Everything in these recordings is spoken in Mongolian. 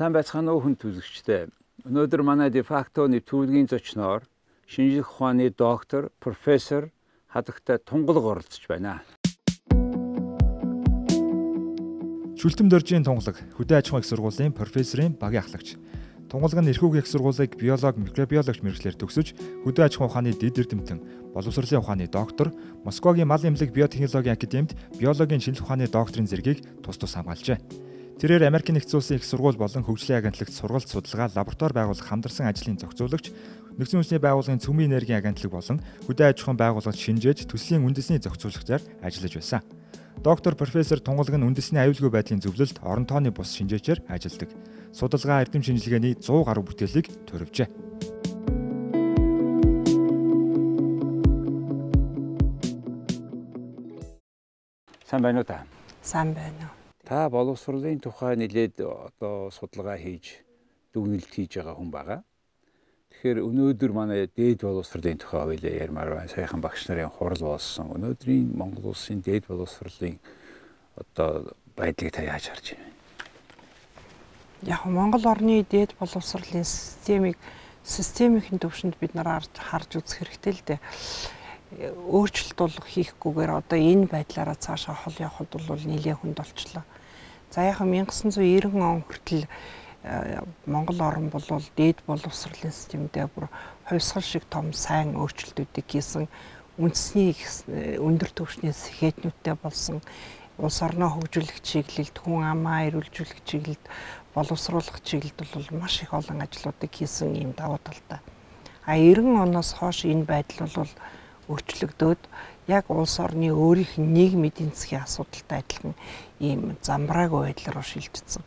Сайн байцгаана уу хүн төлөгчтэй. Өнөөдөр манай дефактоны төлгийн зочноор шинжлэх ухааны доктор, профессор хадагтай тунгалаг оролцож байна. Шүлтэм дөржийн тунгалаг хөдөө аж ахуйн их сургуулийн профессорын багийн ахлагч. Тунгалаг нь эрхүүгийн их сургуулийг биолог, микробиологч мэрэгчлэр төгсөж хөдөө аж ахуйн ухааны дэд эрдэмтэн, боловсролын ухааны доктор, Москвагийн мал эмнэлэг биотехнологийн академид биологийн шинжлэх ухааны докторийн зэргийг тус тус хамгаалжээ. Тэрээр Америкийн нэгдсэн улсын их сургууль болон хөгжлийн агентлагт сургалт судалгаа, лаборатори байгуулах хамдарсан ажлын зохицуулагч, нэгдсэн улсны байгууллагын цөмийн энергийн агентлаг болон хөдөө аж ахуйн байгууллагад шинжээж төслийн үндэсний зохицуулагчаар ажиллаж байсан. Доктор профессор Тунгалаг нь үндэсний аюулгүй байдлын зөвлөлд орон тооны бус шинжээчээр ажилладаг. Судалгаа эрдэм шинжилгээний 100 гаруй бүтээлийг төрөвжээ. Сайн байна уу та? Сайн байна уу? Та боловсролын тухай нэлээд одоо судалгаа хийж дүгнэлт хийж байгаа хүн байгаа. Тэгэхээр өнөөдөр манай дээд боловсролын тухай хоёлаа ярмаар байна. Саяхан багш нарын хурал болсон. Өнөөдрийн Монгол улсын дээд боловсролын одоо байдлыг та яаж харж байна? Яг Монгол орны дээд боловсролын системийг системийн төвшөнд бид нар харж үзэх хэрэгтэй л дээ өөрчлөлт бол хийхгүйгээр одоо энэ байдлаараа цаашаа хол явхад бол нэлээд хүнд болчлоо. За яг 1990 он хүртэл э, Монгол орн бол дээд боловсролын системдээ бүр хувьсгал шиг том сайн өөрчлөлтүүдийг хийсэн үндэсний э, өндөр түвшний сэхэтнүүдтэй болсон улс орноо хөгжүүлэх чиглэлд хүн амаа эрүүлжүүлэх чиглэлд боловсруулах чиглэлд бол маш их олон ажлуудыг хийсэн юм давуу талтай. А 90 оноос хойш энэ байдал бол өөрчлөгдөөд яг улс орны өөрийнх нь нийгмийн эдийн засгийн асуудалтай адилхан ийм замбраагүй байдлаар шилжчихсэн.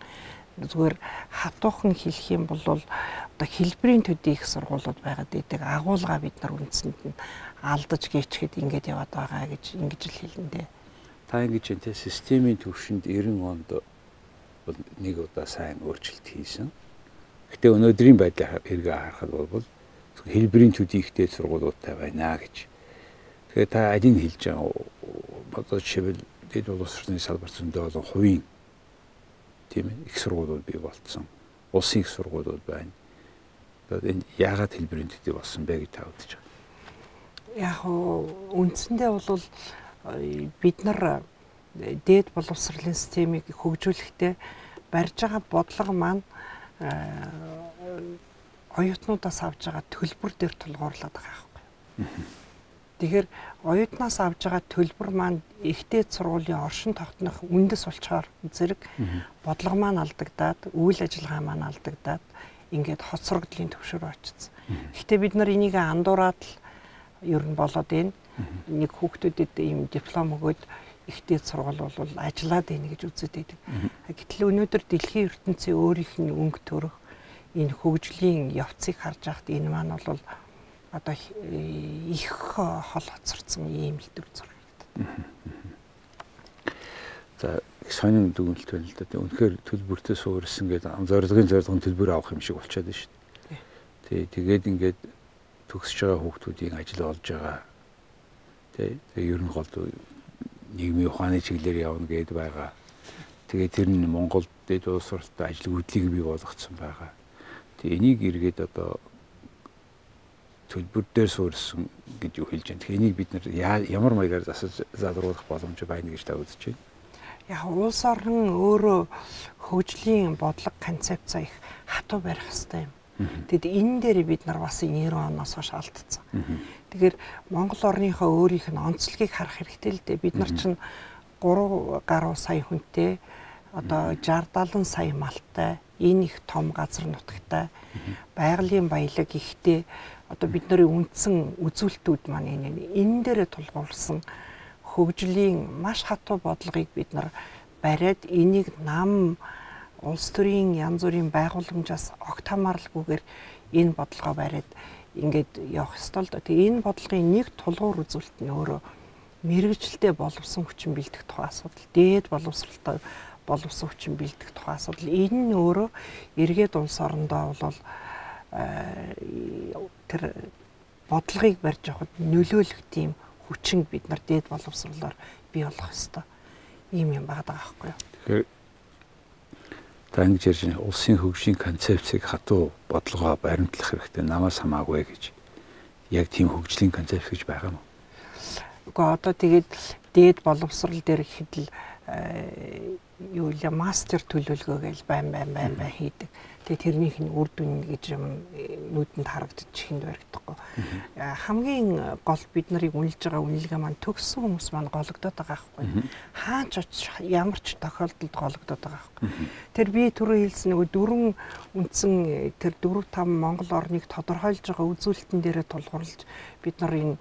Зүгээр хатуухан хэлэх юм бол одоо хэлбэрийн төдий их сургуулиуд байгаад байдаг агуулга бид нар үндсэнд нь алдаж гээчхэд ингэж яваад байгаа гэж ингэж л хэлэндээ. Та ингэж энэ системийн төвшөнд 90 онд бол нэг удаа сайн өөрчлөлт хийсэн. Гэтэ өнөөдрийн байдлаа эргээ харахад бол хэлбэрийн төдий ихтэй сургуулиудтай байна гэж Тэгээ та алийг хэлж байгаа одоо жишээл дэд боловсролын салбар зөндөө болон хувийн тийм ээ их сургуулиуд бий болцсон. Улсын их сургуулиуд байна. Одоо энэ яагаад хэлбэрийн төдий болсон бэ гэж та бодож байгаа. Яг үндсэндээ бол бид нар э, дээд боловсролын системийг хөгжүүлэхдээ барьж байгаа бодлого маань э, оюутнуудаас авж байгаа төлбөр дээр тулгуурлаад байгаа байхгүй. Тэгэхээр оюутнаас авж байгаа төлбөр маань ихтэй сургуулийн оршин тогтнох үндэс болчоор зэрэг бодлого маань алдагдаад, үйл ажиллагаа маань алдагдаад ингээд хоцрогдлын төвшөр очсон. Гэхдээ бид нар энийг андуураад л ер нь болоод байна. Нэг хүүхдүүдэд ийм диплом өгөөд ихтэй сургууль бол ажиллаад байна гэж үздэг байдаг. Гэтэл өнөөдөр дэлхийн ертөнцийн өөрийнх нь өнгө төрөх энэ хөгжлийн явцыг харж байхад энэ маань бол одоо их хол хоцорсон ийм хэлбэр зураг. За сонин дүгнэлт байна л да. Үнэхээр төлбөртөө суурилсан гэдэг зорилгын зорилгын төлбөр авах юм шиг болчиход байна шүү дээ. Тий, тэгээд ингээд төгсөж байгаа хүүхдүүдийн ажил олж байгаа. Тий, тэгээ ер нь гол нийгмийн ухааны чиглэлээр явна гэд байгаа. Тэгээ тэр нь Монголд дэд улс оролттой ажил хөдлөлийг бий болгоцсон байгаа. Тэгээ энийг эргээд одоо төлбөр дээр суурилсан гэж юу хэлж байна. Тэгэхээр энийг бид нар ямар маягаар засаж залруулах боломж байна гэж та үзэж байна. Яг улс орн өөрөө хөгжлийн бодлого концепц их хатуу барих хэрэгтэй юм. Тэгэд энэ дээр бид нар бас 90 оноос хойш алдсан. Тэгэхээр Монгол орныхоо өөрийнх нь онцлогийг харах хэрэгтэй л дээ. Бид нар чинь 3 гаруй сая хүнтэй одоо 60 70 сая малтай энэ их том газар нутагтай байгалийн баялаг ихтэй одоо бид нарын үндсэн үзүүлэлтүүд маань энэ энэ дээрээ тулгуурласан хөгжлийн маш хатуу бодлогыг бид нар бариад энийг нам улс төрийн янз бүрийн байгууламжаас огт хамааралгүйгээр энэ бодлогоо бариад ингээд явах ёстой л доо. Тэгээ энэ бодлогын нэг тулгуур үзүүлэлт нь өөрөө мэрэгжилтэй боловсон хүчин бэлдэх тухай асуудал. Дээд боловсралтай боловсон хүчин бэлдэх тухай асуудал. Энэ нь өөрөө эргээд улс орондоо бол тэр бодлогыг барьж явахад нөлөөлөх тийм хүчин бид нар дээд боловсруулаар бий болох хэвээр ийм юм байгаа байхгүй юу. Тэгэхээр одоо ингэж ярьж байна улсын хөгжлийн концепцийг хатуу бодлогоо баримтлах хэрэгтэй намаас хамаагүй гэж яг тийм хөгжлийн концепц гэж байгаа юм уу? Уу одоо тэгээд дээд боловсрал дээр ихэд л юу вэ мастер төлөвлөгөө гэж байн байн байн байн хийдэг. Тэгээ тэрнийх нь үр дүн гэж юм э, нүдэнд харагдчих ихэнд баригдахгүй. Хамгийн гол бид нарыг үнэлж байгаа үнэлгээ маань төгссөн хүмүүс маань гологдоод байгаа байхгүй. Хаач очиж ямар ч тохиолдолд гологдоод байгаа байхгүй. Тэр би түрүү хэлсэн нөгөө дөрвөн үндсэн э, тэр дөрв там Монгол орныг тодорхойлж байгаа үзүүлэлтэн дээрээ тулгуурлаж бид нар энэ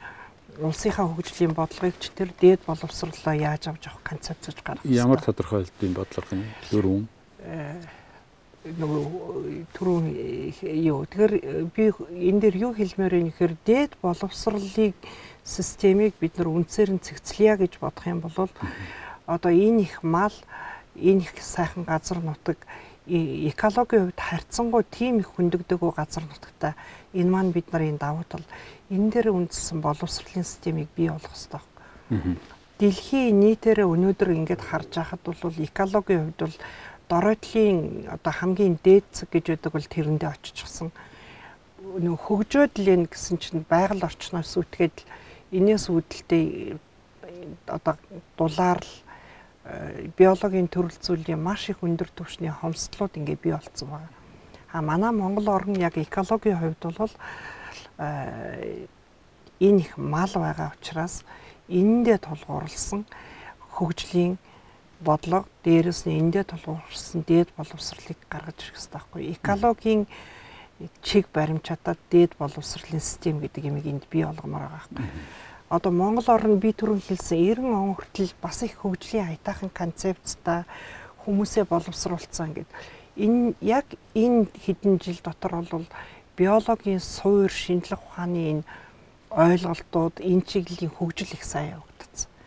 улсынхаа хөгжлийн бодлогыг ч тэр дээд боловсруулалтаа яаж авч явах концепцж гаргасан. Ямар тодорхойлтын бодлого юм? Дөрвөн. Э, нөгөө түрүүн юу тэгэхээр би энэ дээр юу хэлмээр юм гэхээр дээд боловсролыг системийг бид нар үнцээр нь цэгцлэе гэж бодох юм бол одоо энэ их мал энэ их сайхан газар нутаг экологийн хувьд харьцангуй тийм их хөндөгдөг газар нутагта энэ маань бид нарын давуу тал энэ дээр үндэслэн боловсролын системийг бий болгох хэрэгтэй. Дэлхийн нийтээр өнөөдөр ингээд харж байхад бол экологийн хувьд бол доройдлын одоо хамгийн дээд цаг гэж байдаг бол тэрэндээ очичихсан. Нөх хөгжөөд л энэ гэсэн чинь байгаль орчноос үтгээд энэс үүдэлтэй одоо дулаар л биологийн төрөл зүйлийн маш их өндөр түвшний хомсдлууд ингээ бий болцсон байна. А манай Монгол орн яг экологийн хувьд бол энэ их мал байгаа учраас энэндээ тулгуурласан хөгжлийн бодлого дээрэс нь эндээ тулгуурсан дээд боловсролыг гаргаж ирэх хэрэгтэй байхгүй. Экологийн чиг баримчатаад дээд боловсролын систем гэдэг юмыг энд бий болгомоор байгаа байхгүй одоо Монгол орн би түрүүн хэлсэн 90 он хүртэл бас их хөгжлийн аятайхан концепттай хүмүүсээ боловсруулсан гэдэг. Энэ яг энэ хэдэн жил дотор бол биологийн суур шинжлэх ухааны энэ ойлголтууд энэ чиглэлийн хөгжил их сайн явагдсан.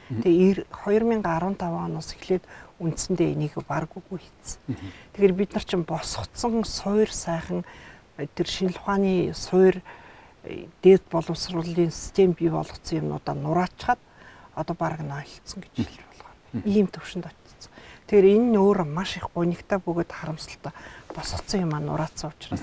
Тэгээ 2015 оноос эхлээд үндсэндээ энийг баг үгүй хийсэн. Тэгэхээр бид нар чинь босгоцсон суур сайхан тэр шинжлэх ухааны суур дээд боловсруулалтын систем бий болгоцсон юмнуудаа нураачаад одоо баг нойлцсон гэж хэлж болгоо. Ийм төвшөнд очсон. Тэгэхээр энэ нь өөр маш их гонигтай бөгөөд харамсалтай босгоцсон юм а нураацсан учраас.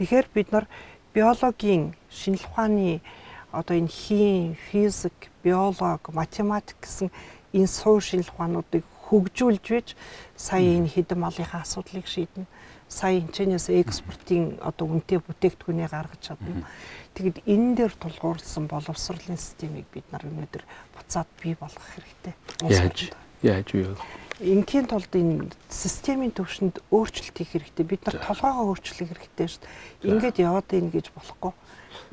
Тэгэхээр бид нар биологийн шинжлэх ухааны одоо энэ хим, физик, биолог, математик гэсэн энэ суур шинжлэх ухаануудыг хөгжүүлж вэж сая энэ хэдэн малынхаа асуудлыг шийднэ. Сая энэчнээс экспортын одоо үнэтэй бүтээгдэхүүнээ гаргаж чадна. Тэгэд энэ дээр тулгуурласан боловсролын системийг бид нар өнөөдөр буцаад бий болгох хэрэгтэй. Яаж яаж бий болгох? Ингийн тулд энэ системийн төвшөнд өөрчлөлт хийх хэрэгтэй. Бид нар толгоогоо өөрчлөх хэрэгтэй шүү дээ. Ингээд яваад ийн гэж болохгүй.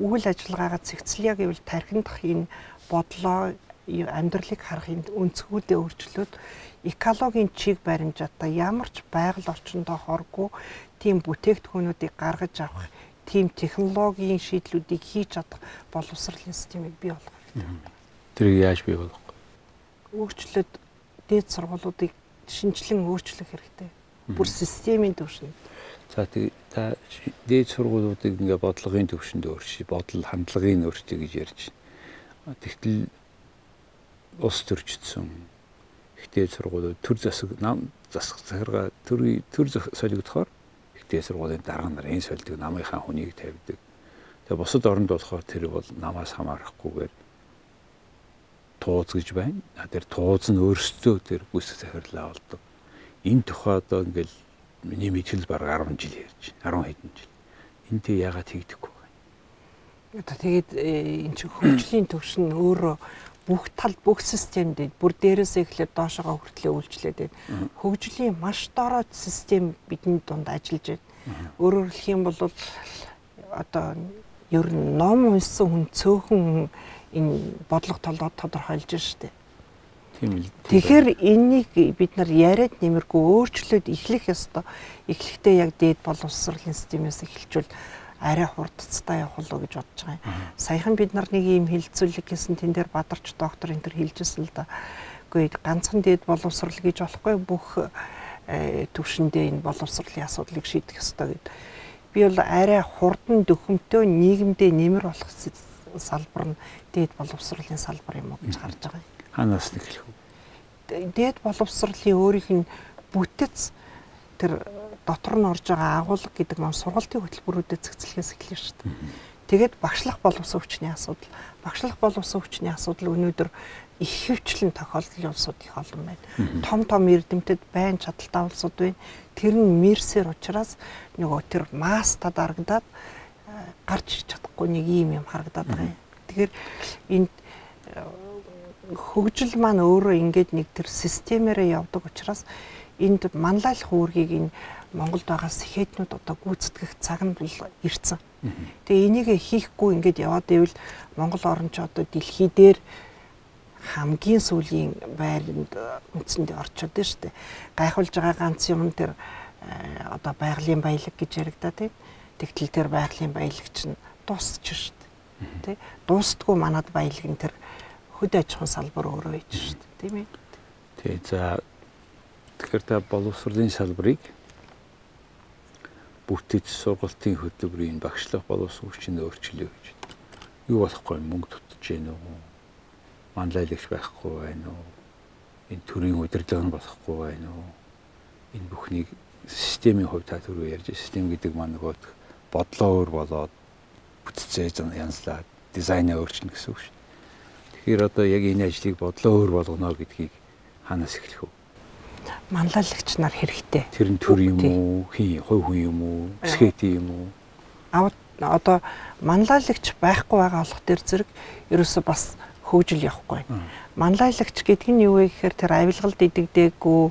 Үйл ажиллагаагаа цэгцлэе гэвэл тархиндах энэ бодлоо амьдралыг харах энэ өнцгүүдээ өөрчлөөд экологийн чиг баримжаатай ямар ч байгаль орчиндөө хоргүй тийм бүтээгдэхүүнүүдийг гаргаж авах тийм технологийн шийдлүүдийг хийж чадах боловсролын системийг бий болгох хэрэгтэй. Тэрийг яаж бий болгох вэ? Өөрчлөлт дээд сургуулиудыг шинжилэн өөрчлөх хэрэгтэй. Бүр системийн түвшинд. За тэг та дээд сургуулиудыг ингээ бодлогын түвшинд өөрчилж, бодол хандлагын өөрчлөе гэж ярьж байна. Тэгтэл ус төрчдсөн ихтэй сургуулиуд төр засаг нам засах захиргаа төр төр солигдохоор ихтэй сургуулийн дарга нар энэ сольдог намынхаа хүнийг тавьдаг. Тэгээ бусад оронд болохоор тэр бол намаас хамаарахгүйгээр тууз гэж байна. Тэр тууз нь өөрсдөө тэр бүс захирлаа болдог. Энэ тухай одоо ингээл миний мэтгэл баг 10 жил ярьж 10 хэдэн жил. Энтэй яагаад хийгдэхгүй байна? Одоо тэгээд эн чинь хөгжлийн төвшин өөрөө бүх тал бүх системд бүр дээрээс эхлээд доошогоо хүртлээ үйлчлээд байна. Хөгжлийн маш дорой систем бидний дунд ажиллаж байна. Өөрөөр хэлэх юм бол одоо ер нь ном уншсан хүн цөөхөн энэ бодлого толгойд тодорхойлж штэ. Тийм л. Тэгэхээр энийг бид нар яриад нэмэргүй өөрчлөөд эхлэх ёстой. Эхлэхдээ яг дээд боловсролын системээс эхэлжүүл арай хурдцтай явах болов гэж бодож байгаа юм. Саяхан бид нар нэг юм хилцүүлэг хийсэн тэн дээр бадарч доктор энэ төр хэлжсэн л да. Үгүй ганцхан дээд боловсрал гэж болохгүй бүх э, төвшөндөө энэ боловсролын асуудлыг шийдэх ёстой гэд. Би бол арай хурдан дөхөмтөө нийгэмдээ нэмэр болох салбар нь дээд боловсролын салбар юм уу гэж харж байгаа юм. Ханаас нэхлэх үү? Дээд боловсролын өөрийнх нь бүтэц тэр дотор нь орж байгаа агуулга гэдэг маань сургалтын хөтөлбөрүүдэд цэгцлэхээс эхэлнэ шүү дээ. Тэгээд багшлах боловсон хүчний асуудал. Багшлах боловсон хүчний асуудал өнөөдөр их хөвчлэн тохиолдол улсууд их олон байна. Том том эрдэмтэд байн чадaltaй улсууд байна. Тэр нь мэрсээр учраас нөгөө тэр маста дарагдаад гарч ирж чадахгүй нэг юм юм харагдаад байгаа юм. Тэгэхээр энд хөгжил маань өөрөө ингээд нэг тэр системээрээ явдаг учраас энд манлайлах үүргийг энэ Монголд байгаа сэхэтнүүд одоо гүйцэтгэх цаг нь бол ирсэн. Тэгээ энийг хийхгүй ингээд яваад ивэл Монгол орн ч одоо дэлхий дээр хамгийн сүүлийн байранд үндсэндээ орчод нь шүү дээ. Гайхуулж байгаа ганц юм тэр э, одоо байгалийн баялаг гэж яригдаа тийм. Тэгтэл тэр байгалийн баялаг чинь дуусч шүү дээ. Тэ дуустдгүй манад баялаг нь тэр хөд аж ахуйн салбар өөрөө хийж шүү дээ. Тийм ээ. Тий за тэгэхээр та боловсролын салбарыг бүтэц сургалтын хөтөлбөрийн багшлах боловсон хүчин өөрчлөө гэж. Юу болохгүй мөнгө тутаж гэнэ үү? Манлайлагч байхгүй байна уу? Энэ төрийн удирдлага нь болохгүй байна уу? Энэ бүхнийг системийн хувь та түрүү ярьж систем гэдэг маань нөгөө бодлоо өөр болоод бүтцээ янзлаад дизайнаа өөрчнө гэсэн үг шүү. Тэгэхээр одоо яг энэ ажлыг бодлоо өөр болгоно гэдгийг ханаас эхлэх үү? манлайлагч нар хэрэгтэй. Тэр нь төр юм уу, хий, хой хүн юм уу, скети юм уу? Аа одоо манлайлагч байхгүй байгаа болох төр зэрэг ерөөсө бас хөгжил явахгүй. Манлайлагч гэдэг нь юу вэ гэхээр тэр авилгалд идэгдээгүй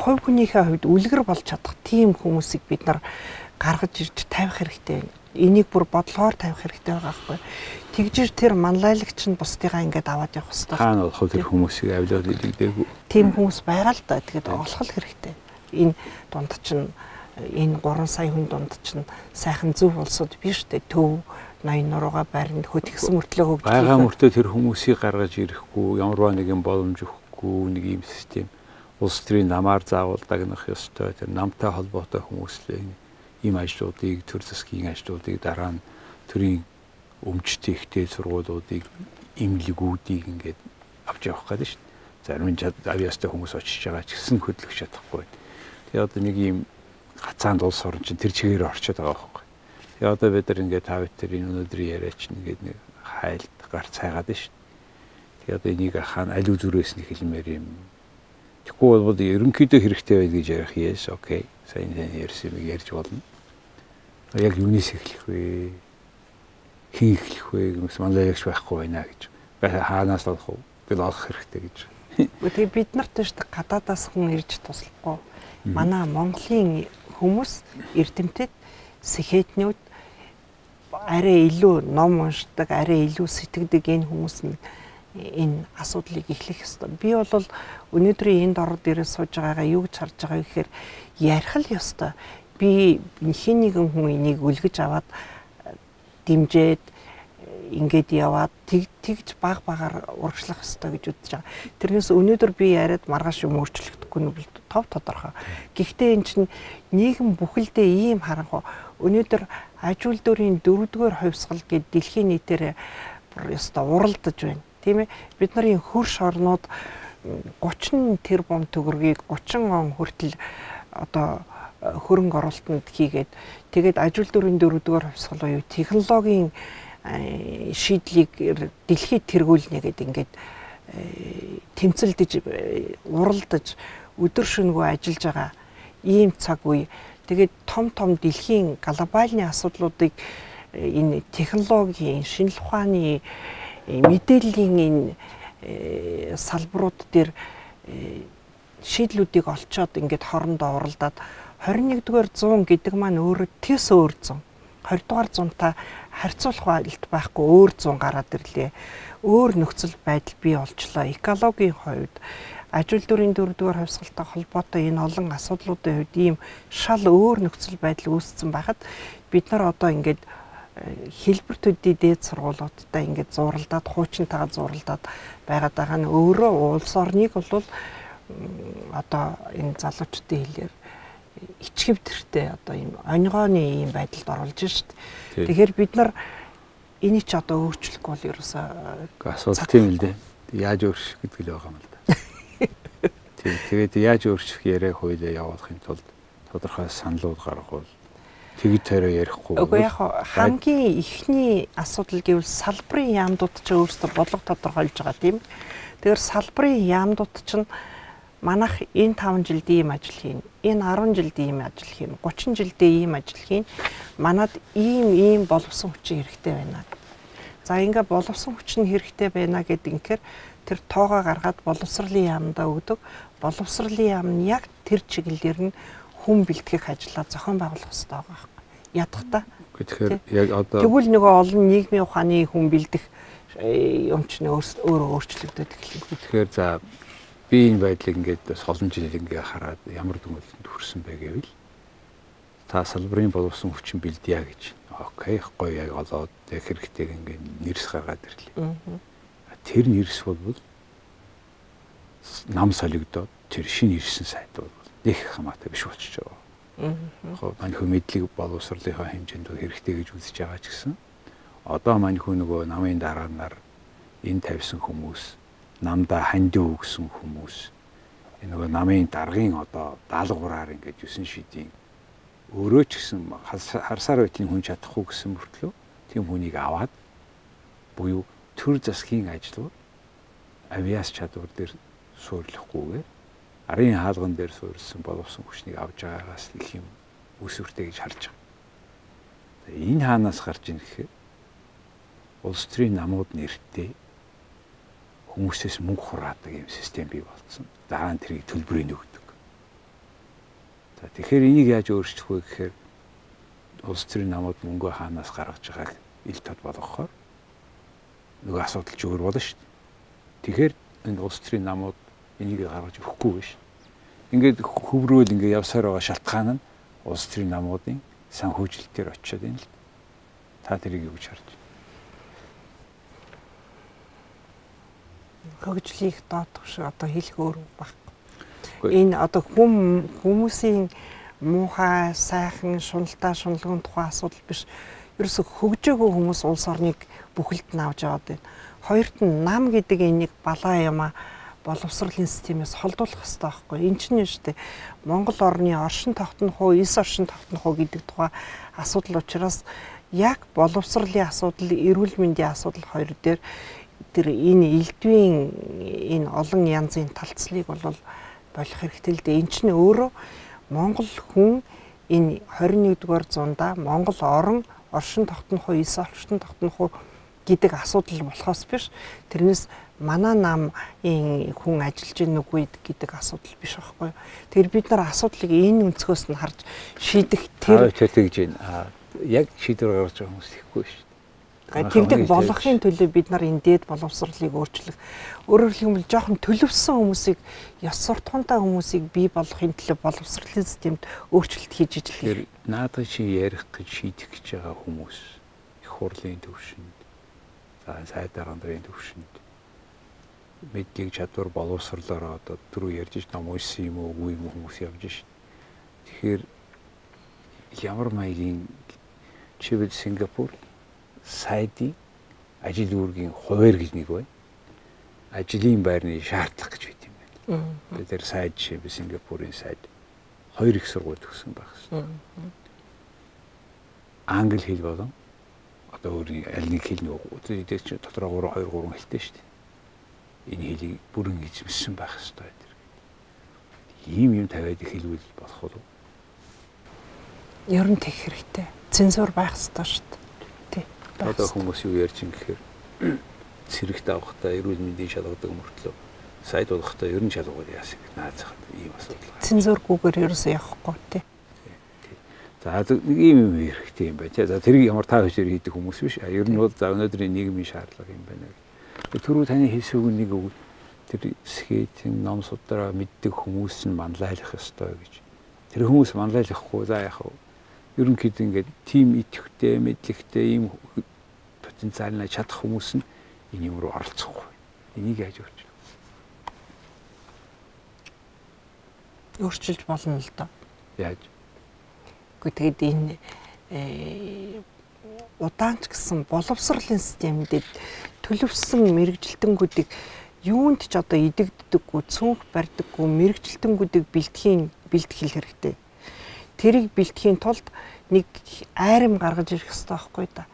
хувь хүнийхээ хувьд үлгэр болж чадах тийм хүмүүсийг бид нар гаргаж ирж тавих хэрэгтэй байна. Энийг бүр бодлогоор тавих хэрэгтэй байгаа байхгүй. Тэгжэр тэр манлайлагч нь бусдыгаа ингээд аваад явах хэрэгтэй. Хаана болох тэр хүмүүсийг авилаад илэгдээгүй. Тийм хүмүүс байгаа л да. Тэгээд олох хэрэгтэй. Энэ дунд чинь энэ 3 сая хүн дунд чинь сайхан зөв улсууд биш үү? Төв 80 нурууга баринд хөтгсөн мөртлөө хөгжих. Бага мөртөө тэр хүмүүсийг гаргаж ирэхгүй, ямарваа нэгэн боломж өгөхгүй нэг юм систем. Улс төрийн намаар заавалдаг нөх ёстой. Тэр намтай холбоотой хүмүүслээ ийм ажлуудыг төр засгийн ажлуудыг дараа нь төрийн өмчтэй ихтэй сургуулиудыг имлэгүүдийг ингээд авч явах гэдэг шүү дээ. Зарим нь авьяастай хүмүүс очиж байгаа ч гэсэн хөдлөх чадахгүй. Тэгээ одоо нэг юм гацаанд улс орн чинь тэр чигээр орчод байгаа байхгүй. Тэгээ одоо бид нар ингээд тав тэр энэ өнөөдрийн яриа чинь ингээд нэг хайлт гарц хайгаад шүү дээ. Тэгээ одоо энийг хаана аль үзүүрээс нь хэлмээр юм. Тэгэхгүй бол ерөнхийдөө хэрэгтэй байл гэж ярих yes окей. Сайн сайн ярьсан юм ярьж болно. Яг юунээс эхлэх вэ? хийх вэ гэмээс манлайлагч байхгүй байна гэж. Хаанаас олох вэ? Бид олох хэрэгтэй гэж. Тэгээ бид нарт ч гадаадаас хүн ирж туслахгүй. Манай Монголын хүмүүс эрдэмтэд сэхэтнүүд арай илүү ном уншдаг, арай илүү сэтгэдэг энэ хүмүүс нь энэ асуудлыг эхлэх ёстой. Би бол өнөөдрийн энд орд ирээ сууж байгаагаа юу гэж харж байгаа гэхээр ярих л ёстой. Би хин нэгэн хүн энийг үлгэж аваад дэмжээд ингээд яваад тэгж баг багаар урагшлах хэрэгтэй гэж үзэж байгаа. Тэрнээс өнөөдөр би яриад маргааш юм өөрчлөгдөхгүй нь тов тодорхой. Гэхдээ эн чинь нийгэм бүхэлдээ ийм харах өнөөдөр аж үйлдвэрийн дөрөвдүгээр хувьсгал гэд дэлхийн нийтээр ёстой уралдаж байна. Тийм ээ. Бид нарын хөрш орнууд 30 тэрбум төгрөгийг 30 он хүртэл одоо хөрөнгө оруулалтанд хийгээд тэгээд аж үйлдвэрийн дөрөвдүгээр хувьсгал буюу технологийн шийдлийг дэлхийд тэргүүлнэ гэдэг ингээд тэмцэлдэж уралдаж өдөр шөнөгүй ажиллаж байгаа ийм цаг үе. Тэгээд том том дэлхийн глобальны асуудлуудыг энэ технологийн, шинжлэх ухааны мэдээллийн энэ салбарууд дээр шийдлүүдийг олцоод ингээд хоорондоо уралдаад 21-р 100 гэдэг маань өөрөө тэс өөр 100. 20-р 100-та харьцуулах байлт байхгүй өөр 100 гараад ирлээ. Өөр нөхцөл байдал бий болчлоо. Экологийн хувьд аж үйлдвэрийн дөрөвдүгээр хавьсгалтай холбоотой энэ олон асуудлуудын хувьд ийм шал өөр нөхцөл байдал үүссэн байхад бид нар одоо ингээд э, хэлбэр төдий дээд сургуулиудтай ингээд зуралдаад хуучинтайгаа зуралдаад байгаад байгаа нь өөрөө улс орныг бол одоо энэ залуучдын хэлээр ичгэвдэртэй одоо ийм онигооны ийм байдалд оруулж шít. Тэгэхээр бид нар энийг ч одоо өөрчлөхгүй бол ерөөсөө асуулт тийм л дээ. Яаж өөрчлөх гэдэг л байгаа юм л да. Тийм. Тэгээд яаж өөрчлөх яриа хуулиа явуулахын тулд тодорхой саналууд гаргавал тэгж тойроо ярихгүй. Үгүй яг хамгийн ихний асуудал гэвэл салбарын яамдууд ч өөрсдөө бодлого тодорхойлж байгаа тийм. Тэгэхээр салбарын яамдууд чинь манайх энэ 5 жилд ийм ажил хийн, энэ 10 жилд ийм ажил хийн, 30 жилдээ ийм ажил хийн. Манад ийм ийм боловсон хүчин хэрэгтэй байна. За ингээ боловсон хүчин хэрэгтэй байна гэд инхээр тэр тоогоо гаргаад боловсролын яамдаа өгдөг. Боловсролын яам нь яг тэр чиглэлээр нь хүн бэлтгэх ажлаа зохион байгуулах хэрэгтэй байгаа юм. Ядахта. Тэгэхээр яг одоо тэгвэл нөгөө олон нийгмийн ухааны хүн бэлдэх э, юм ч нөө өөрөө өөрчлөгдөд эхэлнэ. Тэгэхээр за би энэ байдлыг ингээд солон жил ингээ хараад ямар дүнэлтэнд хүрсэн бэ гэвэл та салбарын боловсон хүчин бэлдъя гэж. Окей, гоё яг олоод тэг хэрэгтэйг ингээ нэрс гаргаад ирлээ. Тэр нэрс бол нам солигдоод тэр шинэ ирсэн сайт бол нэг хамаатай биш болчихж байгаа. Яг мань хөө мэдлэг боловсролынхаа хэмжээнд хэрэгтэй гэж үзэж байгаа ч гэсэн одоо мань хөө нөгөө намын дараанаар энэ тавьсан хүмүүс намда хандив өгсөн хүмүүс энэ нөгөө намын даргын одоо даалгавраар ингээд 9 шидийн өөрөө ч гэсэн харсаар байтны хүн чадахгүй гэсэн мөртлөө тийм хүнийг аваад буюу төр засгийн ажлууд авиас чадвар дээр суурлахгүйгээр арын хаалган дээр суурилсан боловсон хүчнийг авж байгаагаас их юм үсвэртэй гэж харж байгаа. Энэ хаанаас гарч ийн гэхээр улс төрийн намууд нэртэй хүмүүсээс мөнгө хураадаг юм систем бий болсон. Дараа нь тэрийг төлбөрийг өгдөг. За тэгэхээр энийг яаж өөрчлөх вэ гэхээр улс төрийн намууд мөнгөө хаанаас гаргаж байгааг ил тод болгохоор нөгөө асуудал ч өөр болно шүү дээ. Тэгэхээр энэ улс төрийн намууд энийг гаргаж өгөхгүй биш. Ингээд хөврөөл ингээд явсаар байгаа шалтгаан нь улс төрийн намуудын санхүүжилтээр очиод байна л. Та тэрийг юу гэж харж хөгжлийг доодох шиг одоо хэлэх өөр байхгүй. Энэ одоо хүм хүмүүсийн муухай, сайхан, шуналтай, шуналгын тухай асуудал биш. Ерөөсө хөгжөөгөө хүмүүс улс орныг бүхэлд нь авч яваад байна. Хоёрт нь нам гэдэг энийг балаа юмаа боловсролын системээс холдуулах хэрэгтэй байхгүй. Энэ чинь шүү дээ. Монгол орны оршин тогтнох уу, эс оршин тогтнох уу гэдэг тухай асуудал учраас яг боловсролын асуудал, эрүүл мэндийн асуудал хоёр дээр тэр энэ элдвийн энэ олон янзын талцлыг бол болох хэрэгтэй л дээ. Энд чинь өөрөө Монгол хүн энэ 21-р зуунда Монгол орон оршин тогтнох уу, эс оршин тогтнох уу гэдэг асуудал болохоос биш. Тэрнээс манай нам хүн ажиллаж ийн үгүй гэдэг асуудал биш байхгүй. Тэр бид нар асуудлыг энэ өнцгөөс нь харж шийдэх тэр тэр тэгж байна. Яг шийдвэр гаргаж байгаа хүмүүс ихгүй шүү Тэгдэг болохын төлөө бид нар энэ дээд боловсролыг өөрчлөх өөрөөр хэлбэл жоохон төлөвсөн хүмүүсийг ёс суртахуунтай хүмүүсийг бий болгохын төлөө боловсролын системд өөрчлөлт хийж ижил. Тэгэхээр наадах чи ярих гэж шийдэх гэж байгаа хүмүүс их хурлын төвшөнд за сайд дарганы төвшөнд мэдлэг чадвар боловсрлоор одоо түрүү ярьж ном уншсан юм уу үгүй юм хүмүүс явж шин. Тэгэхээр ямар маягийн чивэл Сингапур сайдын ажил үүргийн хуваар гэж нэг бай. Ажлын байрны шаардлага гэж байт юм байна. Тэгээд тэр сайд жишээ би Сингапурын сайд хоёр их сургууль төгсөн байх шээ. Англи хэл болон одоо өөрийн аль нэг хэл нөгөө дээр чи дотроо 3 2 3 хэлтэй шүү. Энэ хэлийг бүрэн эзэмссэн байх хэрэгтэй тэр. Ийм юм тавиад хэлвэл болох уу? Ер нь тех хэрэгтэй. Цензур байх хэрэгтэй шүү одоо хүмүүс юу ярьж ин гэхээр цэрэгт авахтаа эрүүл мэндийн шалгадаг мөртлөө сайд болгохдоо ер нь шалгуул яасан гэж наазах ийм асуудал. Цензургүйгээр ерөөсөө явахгүй тий. За нэг ийм юм хэрэгтэй юм байна. За тэрийг ямар таа хөшөр хийдэг хүмүүс биш. Ер нь бол за өнөөдрийн нийгмийн шаардлага юм байна. Түрүү таны хэлсэн үг нэг үг тэр скейтинг ном судраа мэддэг хүмүүс нь манлайлах ёстой гэж. Тэр хүмүүс манлайлахгүй за яах вэ? Ерөнхийдөө ингээд тим идэвхтэй, мэдлэгтэй ийм потенциална чадах хүмүүс нь энэ юм руу оролцохгүй. Энийг яаж өөрчилж? Өөрчилж болно л доо. Яаж? Гэхдээ тэгээд энэ э, удаанч гэсэн боловсролын системдэд төлөвсөн мэрэгжилтэнгүүдийг юунд ч одоо идэгддэггүй, цүнх барьдаггүй, мэрэгчлэлтэнгүүдийг бэлтгэхийн бэлтгэл хэрэгтэй. Тэрийг бэлтгэхийн тулд нэг айрам гаргаж ирэх хэрэгтэй байхгүй да.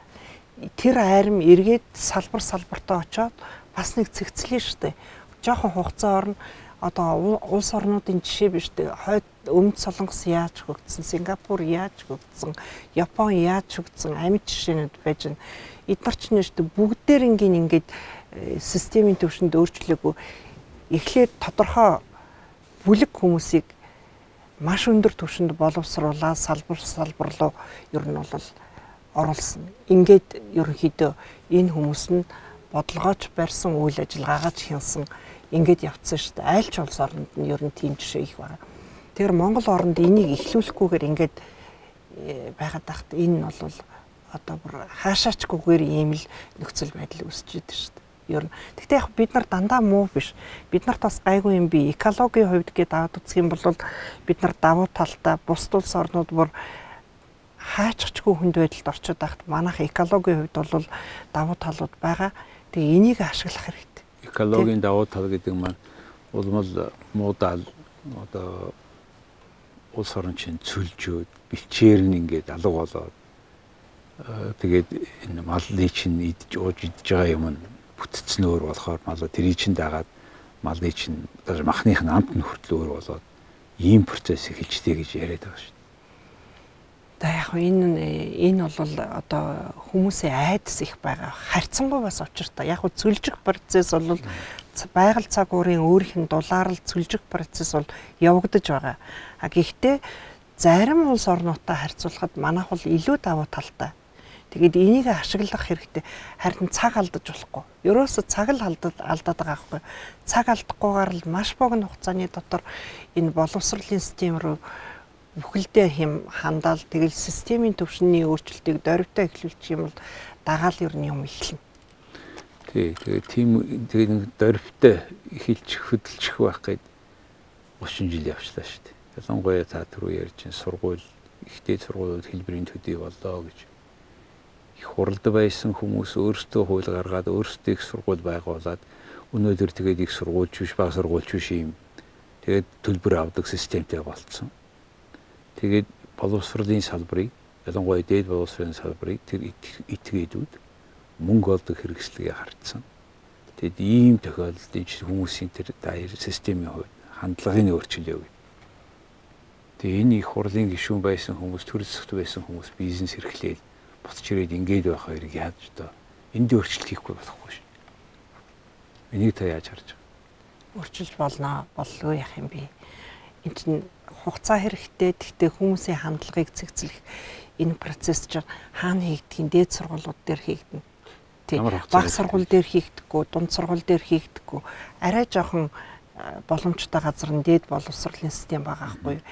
Тэр айрам эргээд салбар салбартаа очоод бас нэг цэгцлээ штэ. Жохон хугацаа орно одоо улс орнуудын жишээ биш үү? Хойд өмнөд Солонгос яаж хөгжсөн, Сингапур яаж хөгжсөн, Япон яаж хөгжсөн амьд жишээнүүд байж байна. Эдгээр ч нэрт бүгдээр ингийн ингээд э, системийн төвшөнд өөрчлөөгүй эхлээд тодорхой бүлэг хүмүүсийг маш өндөр түвшинд боловсруулаад салбар салбарлуу ер нь бол оруулсан. Ингээд ерөнхийдөө энэ хүмүүс нь бодлогооч барьсан үйл ажиллагаагаа ч хянсан ингээд явцсан шүү дээ. Айл ч улс орнд нь ер нь тийм жишээ их байна. Тэгэхээр Монгол оронд энийг эхлүүлэхгүйгээр ингээд э, байгаад тахт энэ нь бол одоо бүр хаашаачгүйгээр ийм л нөхцөл байдал үүсэж идэв шүү дээ. Ер нь. Гэхдээ яг бид нар дандаа муу биш. Бид нарт бас гайгүй юм би экологийн хувьд гээд аваад үзэх юм бол бид нар давуу талтай бус улс орнууд бүр хааччгүй хүнд байдалд орчод байхад манайх экологийн хувьд бол давуу талууд байгаа. Тэгээ энийг ашиглах хэрэгтэй экологийн давуу тал гэдэг маань улмал муудаал одоо улс орон чинь цөлжөөд бичээр нь ингээд алга болоод тэгээд энэ малны чинь идж ууж идж байгаа юм нь бүтцнөөр болохоор малаа тэрий чинь дагаад малны чинь махных нь амт нь хүртэл өөр болоод ийм процесс эхэлжтэй гэж яриад байгаа шүү. За яг энэ энэ бол одоо хүмүүсийн айдас их байгаа. Харьцангуй бас учиртай. Яг цөлжих процесс бол байгаль цаг уурын өөрийнх нь дулаарл цөлжих процесс бол явагдаж байгаа. А гэхдээ зарим улс орнуудтай харьцуулахад манайх бол илүү давуу талтай. Тэгээд энийг ашиглах хэрэгтэй. Харин цаг алдаж болохгүй. Ерөөсө цаг л алдаад алдаад байгаа байхгүй. Цаг алдахгүйгээр л маш богино хугацааны дотор энэ боловсролын систем рүү бүхэлдээ хэм хандаал тэгэл системийн төвшинний өөрчлөлтийг дөрвтэй эхлүүлчих юм бол дагаал ер нь юм эхэлнэ. Тий, тэгээ тийм тэгээ нэг дөрвтэй эхэлчих хөдөлчих байх гээд 30 жил явчлаа шүү дээ. Ялангуяа та түрүү ярьж чинь сургууль ихтэй сургуулиуд хэлбэрийн төдий боллоо гэж их хуралд байсан хүмүүс өөрсдөө хууль гаргаад өөрсдөө их сургууль байгуулад өнөөдөр тэгээд их сургуульч биш баг сургуульч биш юм. Тэгээд төлбөр авдаг системтэй болцсон. Тэгээд боловсролын салбарыг ялангуяа дээд боловсролын салбарыг тэр этгээдүүд мөнгө олдог хэрэгслэгээ хардсан. Тэгэд ийм тохиолдолд хүмүүсийн тэр даяар системийн хувьд хандлагын өөрчлөлөө гэв. Тэгээ энэ их хурлын гишүүн байсан хүмүүс төрөлсөлт байсан хүмүүс бизнес эрхлээл буцаж ирээд ингээд байх хоёрыг яаж одоо энд өөрчлөлт хийхгүй болохгүй шин. Энийг та яаж харж байгаа? Өөрчилж болно. Боллоо яах юм бэ? Энд чинь хугацаа хэрэгтэй. Тэгтээ хүмүүсийн хандлагыг цэгцлэх энэ процесс чинь хаана хийгдгийг дээд сургуулиуд дээр хийгдэнэ. Тий. Бага сургууль дээр хийгдэхгүй, дунд сургууль дээр хийгдэхгүй. Арай жоохон боломжтой газар нь дээд боловсролын систем байгаа байхгүй.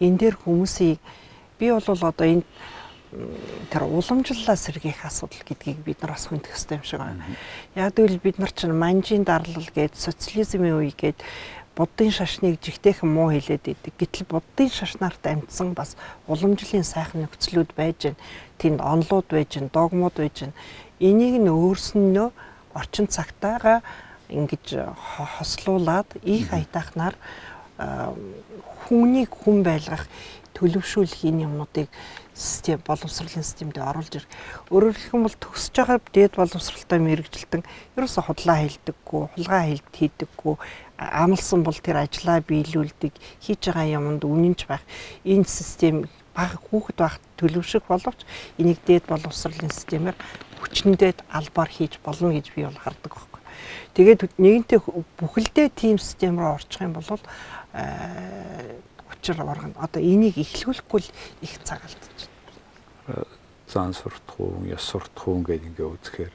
Энэ дээр хүмүүсийг би бол одоо энэ тэр уламжлалаа сэргийх асуудал гэдгийг бид нар бас хүндэх хэрэгтэй юм шиг байна. Яг гэвэл бид нар чинь манжийн дарлал гээд социализмын үе гээд буддын шашныг жигтэйхэн муу хэлээд идэг. Гэтэл буддын шашнаарт амьдсан бас уламжлалын сайхан нөхцлүүд байж гэн. Тэнд онлууд байж гэн, догмууд байж гэн. Энийг нь өөрснөө орчин цагтаага ингэж хослуулад их аятахнаар хүнийг хүн байлгах төлөвшүүлэх энэ юмнуудыг систем боловсролын системд оруулж ирэх. Өөрөөр хэлэх юм бол төгсөж байгаа дээд боловсролтой мэрэгжилтэн ерөөсө худлаа хэлдэггүй, хулгай хэлт хийдэггүй, амлсан бол тэр ажлаа биелүүлдэг, хийж байгаа юмд үнэнч байх. Энэ систем баг хүүхэд байх төлөвшөх боловч энийг дээд боловсролын системээр хүчнэдэд албаар хийж болно гэж би бол хардаг байхгүй. Тэгээд нэгэнтээ бүхэлдээ тийм систем рүү орчих юм бол учир оргоно. Одоо энийг эхлүүлэхгүй л их цаг алдчих. Зан суртах уу, яс суртах уу гэдэг ингээ үзэхээр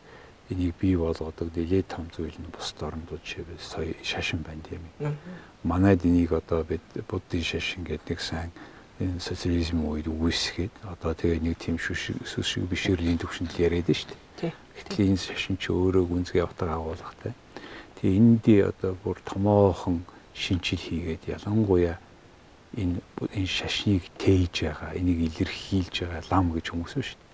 энийг бий болгодог нэлээд том зүйл нь бусд орнууд жишээ сая шашин банд юм. Манайд энийг одоо бид буддын шашин гэдэг нэг сайн энэ социализм үед үүсгээд одоо тэгээ нэг тийм шүшиг сүшиг бишэрлийн төвшөнд яриад нь шүү дээ. Гэтэл энэ шашин чи өөрөө гүнзгий авдаг агуулгатай. Тэгээ эндий одоо бүр томоохон шинжил хийгээд ялангуяа энэ энэ шашныг тээж байгаа, энийг илэрхийлж байгаа лам гэж хүмүүс байна шүү дээ.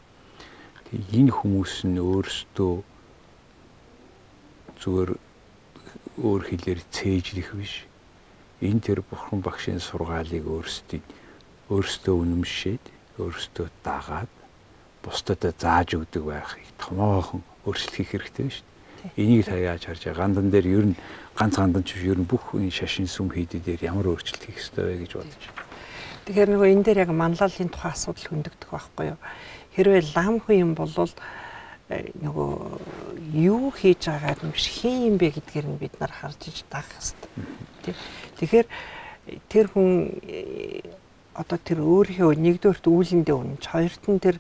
Тэгээ энэ хүмүүс нь өөрсдөө зүгээр өөр хэлээр цээжлэх биш. Энэ тэр бурхан багшийн сургаалыг өөрсдийн өөрсдөө үнэмшээд, өөрсдөө дагаад бусдад зааж өгдөг байхыг томоохон өөрчлөх хэрэгтэй шүү дээ. Энийг та яаж харж байгаа? Гандан дээр ер нь ганц гандан ч ер нь бүх энэ шашин сүм хийдэдээр ямар өөрчлөлт хийх ёстой вэ гэж бодож байна. Тэгэхээр нөгөө энэ дээр яг манлайлалын тухай асуудал хөндөгдөх байхгүй юу? Хэрвээ лам хүн юм бол э, нөгөө юу хийж байгаагаар нь биш хин юм бэ гэдгээр нь бид нар харж иж даах хэрэгтэй. Тэгэхээр тэр хүн э, одоо тэр өөрийнхөө нэгдүгээрт үүлэндээ үнэнч хоёрт нь тэр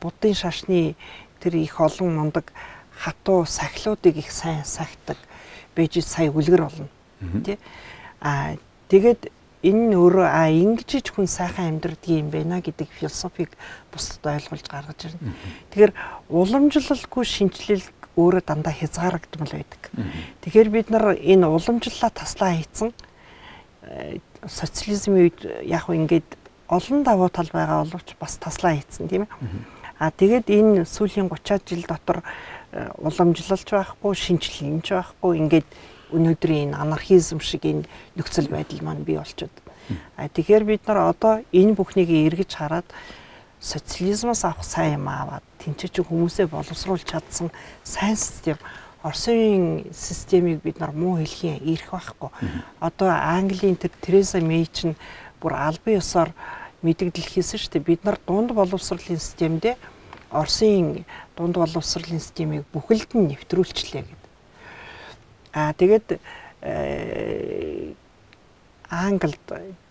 буддын шашны тэр их олон мундаг хатуу сахилуудыг их сайн сахидаг байж сая үлгэр болно. Тэ? А тэгээд энэ нь өөрөө а ингэж ч хүн сайхан амьдрдаг юм байна гэдэг философиг бусдад ойлгуулж гаргаж ирнэ. Тэгэхээр уламжлалгүй шинжилэл өөрөө дандаа хязгаардмал байдаг. Тэгэхээр бид нар энэ уламжлалаа таслаа хийцэн э, социализмын үед яг ингээд олон давуу тал байгаа боловч бас таслаа хийцэн тийм ээ. А тэгээд энэ сүүлийн 30-аад жил дотор уламжлалч байхгүй, шинжилэлч байхгүй ингээд өнөөдрийн энэ анархизм шиг энэ нөхцөл байдал маань бий болчиход. А тэгэхээр бид нар одоо энэ бүхнийг эргэж хараад социализмоос авах сайн юм аваад тэнцэж хүмүүсээ боловсруулж чадсан сайн систем Оросын системийг бид нар муу хэлхийн ирэх байхгүй. Одоо Английн тэр Тереса Мэй чинь бүр албан ёсоор мэдэгдэлхийсэн шүү дээ. Бид нар дунд боловсролын системдээ Оросын дунд боловсролын системийг бүхэлд нь нэвтрүүлчлээ гэдэг. Аа тэгээд э, Англид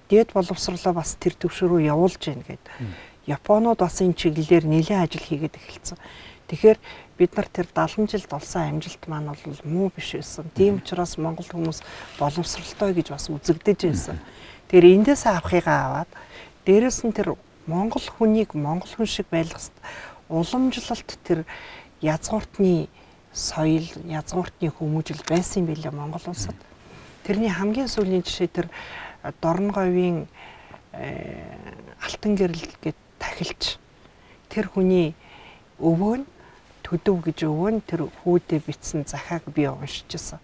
дээд боловсрлоо бас тэр төвшөр рүү явуулж гин гэд. Японууд бас энэ чиглэлээр нэлээд ажил хийгээд эхэлсэн. Тэгэхээр бид нар тэр 70 жилд олсон амжилт маань бол муу биш байсан. Тийм учраас монгол хүмүүс боловсралтай гэж бас үзэгдэж байсан. Тэгэхээр эндээс авахыгаа аваад дээрэс нь тэр монгол хүнийг монгол хүн шиг байлгах уламжлалт тэр язгууртны соёл, язгууртны хүмүүжил байсан юм билээ Монгол улсад. Тэрний хамгийн сүүлийн жишээ тэр Дорнговийн э, алтан гэрэл гэд тахилч тэр хүний өвөө нь төдөв гэж өвөө нь тэр хүүдээ бичсэн захааг би уншижсэн.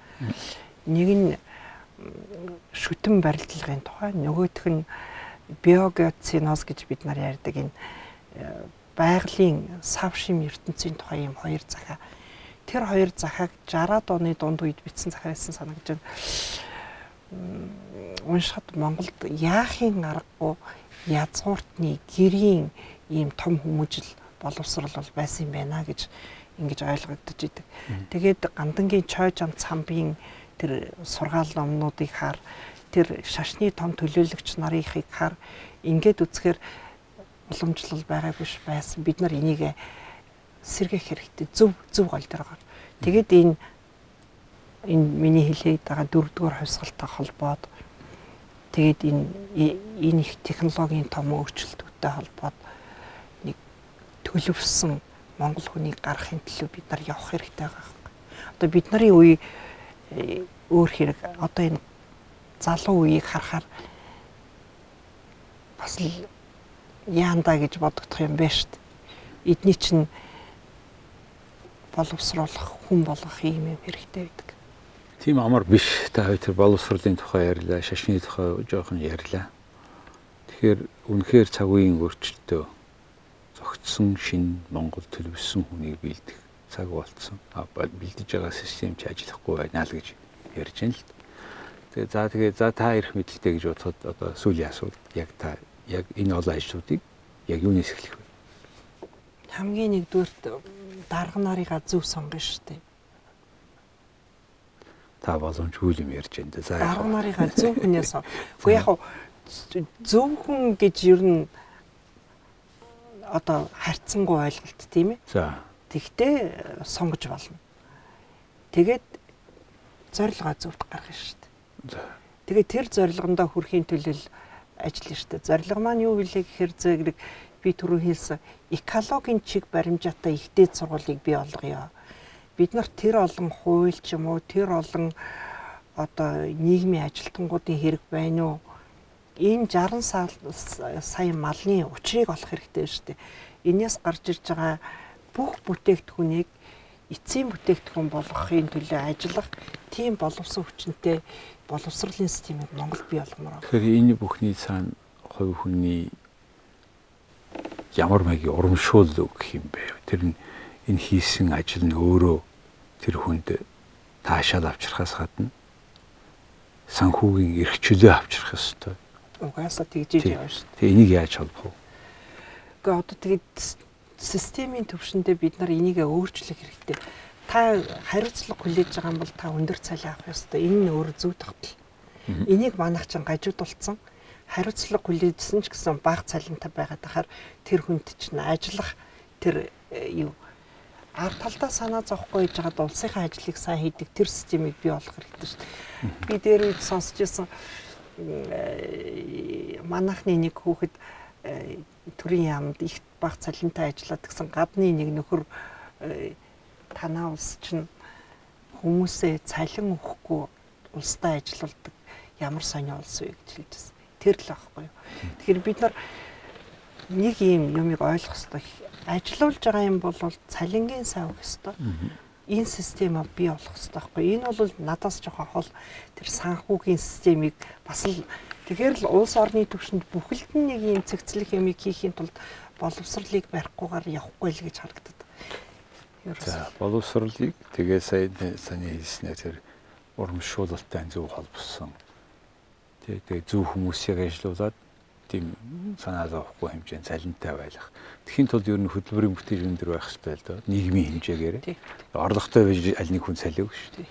Нэг нь шүтэн барилдлагын тухай нөгөөх нь биогеоциноз гэж бид нар ярьдаг энэ э, байгалийн сав шим ертөнцийн тухай юм хоёр захаа. Тэр хоёр захааг 60-аад оны дунд үед бичсэн захаа байсан санагдаж байна. Уншихад Монголд яахын аргагүй язгууртны гэрийн ийм том хүмүүжил боловсрал бол байсан юм байна гэж ингэж ойлгогдож идэг. Тэгээд гандангийн чой жам цамбын тэр сургаал номнуудыг хаар тэр шашны том төлөөлөгч нарыг хаар ингээд үзэхээр уламжлал байгаа биш байсан. Бид нар энийг сэргээх хэрэгтэй. Зөв зөв гол дээргаар. Тэгээд энэ энэ миний хэлээд байгаа дөрөвдүгээр хувьсгалтай холбоод тэгээд энэ энэ их технологийн том өөрчлөлтүүдтэй холбоод нэг төлөвсөн монгол хүнийг гаргахын төлөө бид нар явах хэрэгтэй байгаа. Одоо бид нарын үе э, өөр хэрэг одоо энэ залуу үеийг харахаар бас л яандаа гэж бодогдох юм байна шүү дээ. Эдний чинь боловсруулах хүн болгох юм юм хэрэгтэй байдаг. Тийм амар биш. Та хоёр тэр боловсруулалтын тухай ярьлаа, шашны тухай жоохон ярьлаа. Тэгэхээр үнэхээр цаг үеийн өөрчлөлтөө зогтсон шин Монгол төлөвсөн хүнийг бэлдэх цаг болцсон. А бэлдэж байгаа систем ч ажиллахгүй байна л гэж ярьж байна л. Тэгээ за тэгээ за та ирэх мэдлэлтэй гэж бодоход одоо сүүлийн асуулт яг та яг энэ олон ажлуудыг яг юунаас эхлэх вэ? Хамгийн нэгдүгürt дарга нарыгаа зөв сонгоно шүү дээ. Та боломжгүй юм ярьж байна да. За дарга нарыгаа зөв хүнээс үгүй яг зөв хүн гэж ер нь одоо харьцангуй ойлголт тийм ээ. За. Тэгтээ сонгож болно. Тэгээд зорилгоо зөвд гаргана шүү дээ. За. Тэгээд тэр зорилгондоо хүрэхийн төлөө шүү дээ. Зорилго маань юу вэ гэхээр зэрэг би түрүү хэлсэн экологийн чиг баримжаатай их дээд сургуулийг бий болгоё. Бид нарт тэр олон хууль ч юм уу тэр олон одоо нийгмийн ажилтнуудын хэрэг байна уу? Энэ 60 сая малны учрыг олох хэрэгтэй дээ. Энээс гарч ирж байгаа бүх бүтээгдэхүүнийг эцсийн бүтээгдэхүүн болгохын төлөө ажиллах тийм боловсон хүчинтэй боловсролын системийг Монгол бий болгомоор байна. Тэгэхээр энэ бүхний цаана хувь хүний ямар маягийн урамшуул гэх юм бэ? Тэр нь энэ хийсэн ажил нь өөрөө тэр хүнд таашаал авчрахаас гадна санхүүгийн эрх чөлөө авчрах ёстой. Угаасаа тэгж явна шүү дээ. Тэгээ энийг яаж холбох вэ? Гэхдээ одоо тэгээд системийн төвшөндөө бид нар энийг өөрчлөх хэрэгтэй. Та хариуцлага хүлээж байгаа бол та өндөр цалин авах ёстой. Энэ нь өөр зөв тогтол. Энийг манайх чинь гажуудулсан хариуцлага хүлээжсэн ч гэсэн бага цалинтай байгаад тахаар тэр хүнд чинь ажиллах тэр э, юу ард талдаа санаа зовхгүй хийж байгаад улсынхаа ажлыг сайн хийдэг тэр системийг бий болгох хэрэгтэй шүү дээ. Би дээр үед сонсч ирсэн э, манайхны нэг хүүхэд төрийн яамд их бага цалинтай ажиллаад гэсэн гадны нэг нөхөр э, танаа улс чинь хүмүүсээ цалин өгөхгүй улстай ажилладаг ямар сонио улс вэ гэж хэлжсэн. Тэр л аахгүй юу. Тэгэхээр бид нар нэг юм юмыг ойлгох хэрэгтэй ажилуулж байгаа юм бол цалингийн сайн өгөх ёстой. Энэ системээ бий болох ёстой байхгүй. Энэ бол надаас жоохон хол тэр санхүүгийн системийг бас л тэгэхээр л улс орны түвшинд бүхэлд нь нэг юм цэгцлэх юмыг хийхийн тулд боловсролыг барихгүйгээр явахгүй л гэж харагдаад. За боловсролыг тэгээ сая саний хэлснээр тэр урамшуулалтай зөв холбосон. Тэгээ зөв хүмүүсийг ажилуулад тийм санаа зовхгүй хэмжээнд цалинтай байх. Тэхийн тулд ер нь хөтөлбөрийн бүтээл өндөр байх хэрэгтэй л доо. Нийгмийн хэмжээгээр. Орлоготой байж аль нэг хүн салив шүү.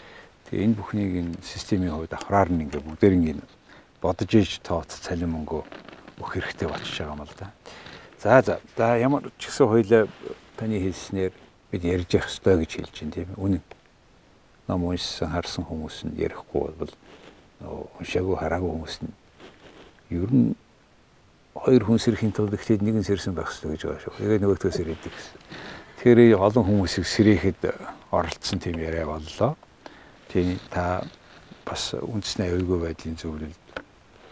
Тэгээ энэ бүхнийг энэ системийн хувьд авраар нь ингээ бүгдээр ингээ бодож иж тооц цалин мөнгө өгөх хэрэгтэй болчихж байгаа юм л да. За за. За ямар ч гэсэн хоёлаа таны хэлснээр бид ярьж явах хэрэгтэй гэж хэлж байна тийм. Үнэн. Ном уншсан харсан хүмүүс нь ярихгүй бол уншаагүй хараагүй хүмүүс нь ер нь хоёр хүн сэрхийн тулд ихтэй нэгэн сэрсэн байх хэрэгтэй гэж байгаа шүү. Тэгээ нөгөөдгөө сэрээдэг гэсэн. Тэгэхээр олон хүмүүсийг сэрээхэд оролцсон тийм яриа боллоо. Тийм та бас үндэсний аюулгүй байдлын зөвлөлд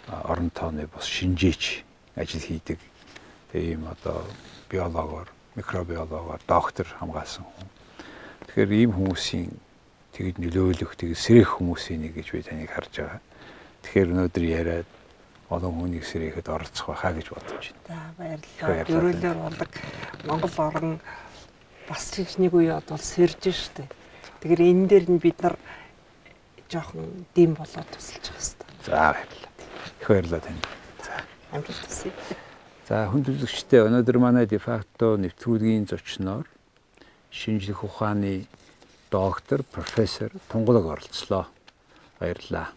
орон тооны бас шинжээч ажил хийдэг. Тэгээ ийм одоо биологоор, микробиологоор доктор хамгаалсан хүн. Тэгэхээр ийм хүмүүсийн тэгэд нөлөөлөх тэгээд сэрэх хүмүүсийн нэг гэж би таныг харж байгаа. Тэгэхээр өнөөдөр яриад олон хүнийг сэрэхэд оролцох байхаа гэж бодож байна. За баярлалаа. Дөрөөлөөр болог Монгол орн бас ч нэг үе одоо сэрж штэ. Тэгэхээр энэ дээр нь бид нар жоохон дэм болоод тусалж байгаа хэвээр. За баярлалаа. Их баярлалаа танд. За амжилт хүсье. За хүн төлөвлөгчтэй өнөөдөр манай дефакто нэвтрүүлгийн зочноор шинжлэх ухааны доктор, профессор Тунгалаг оролцлоо. Баярлалаа.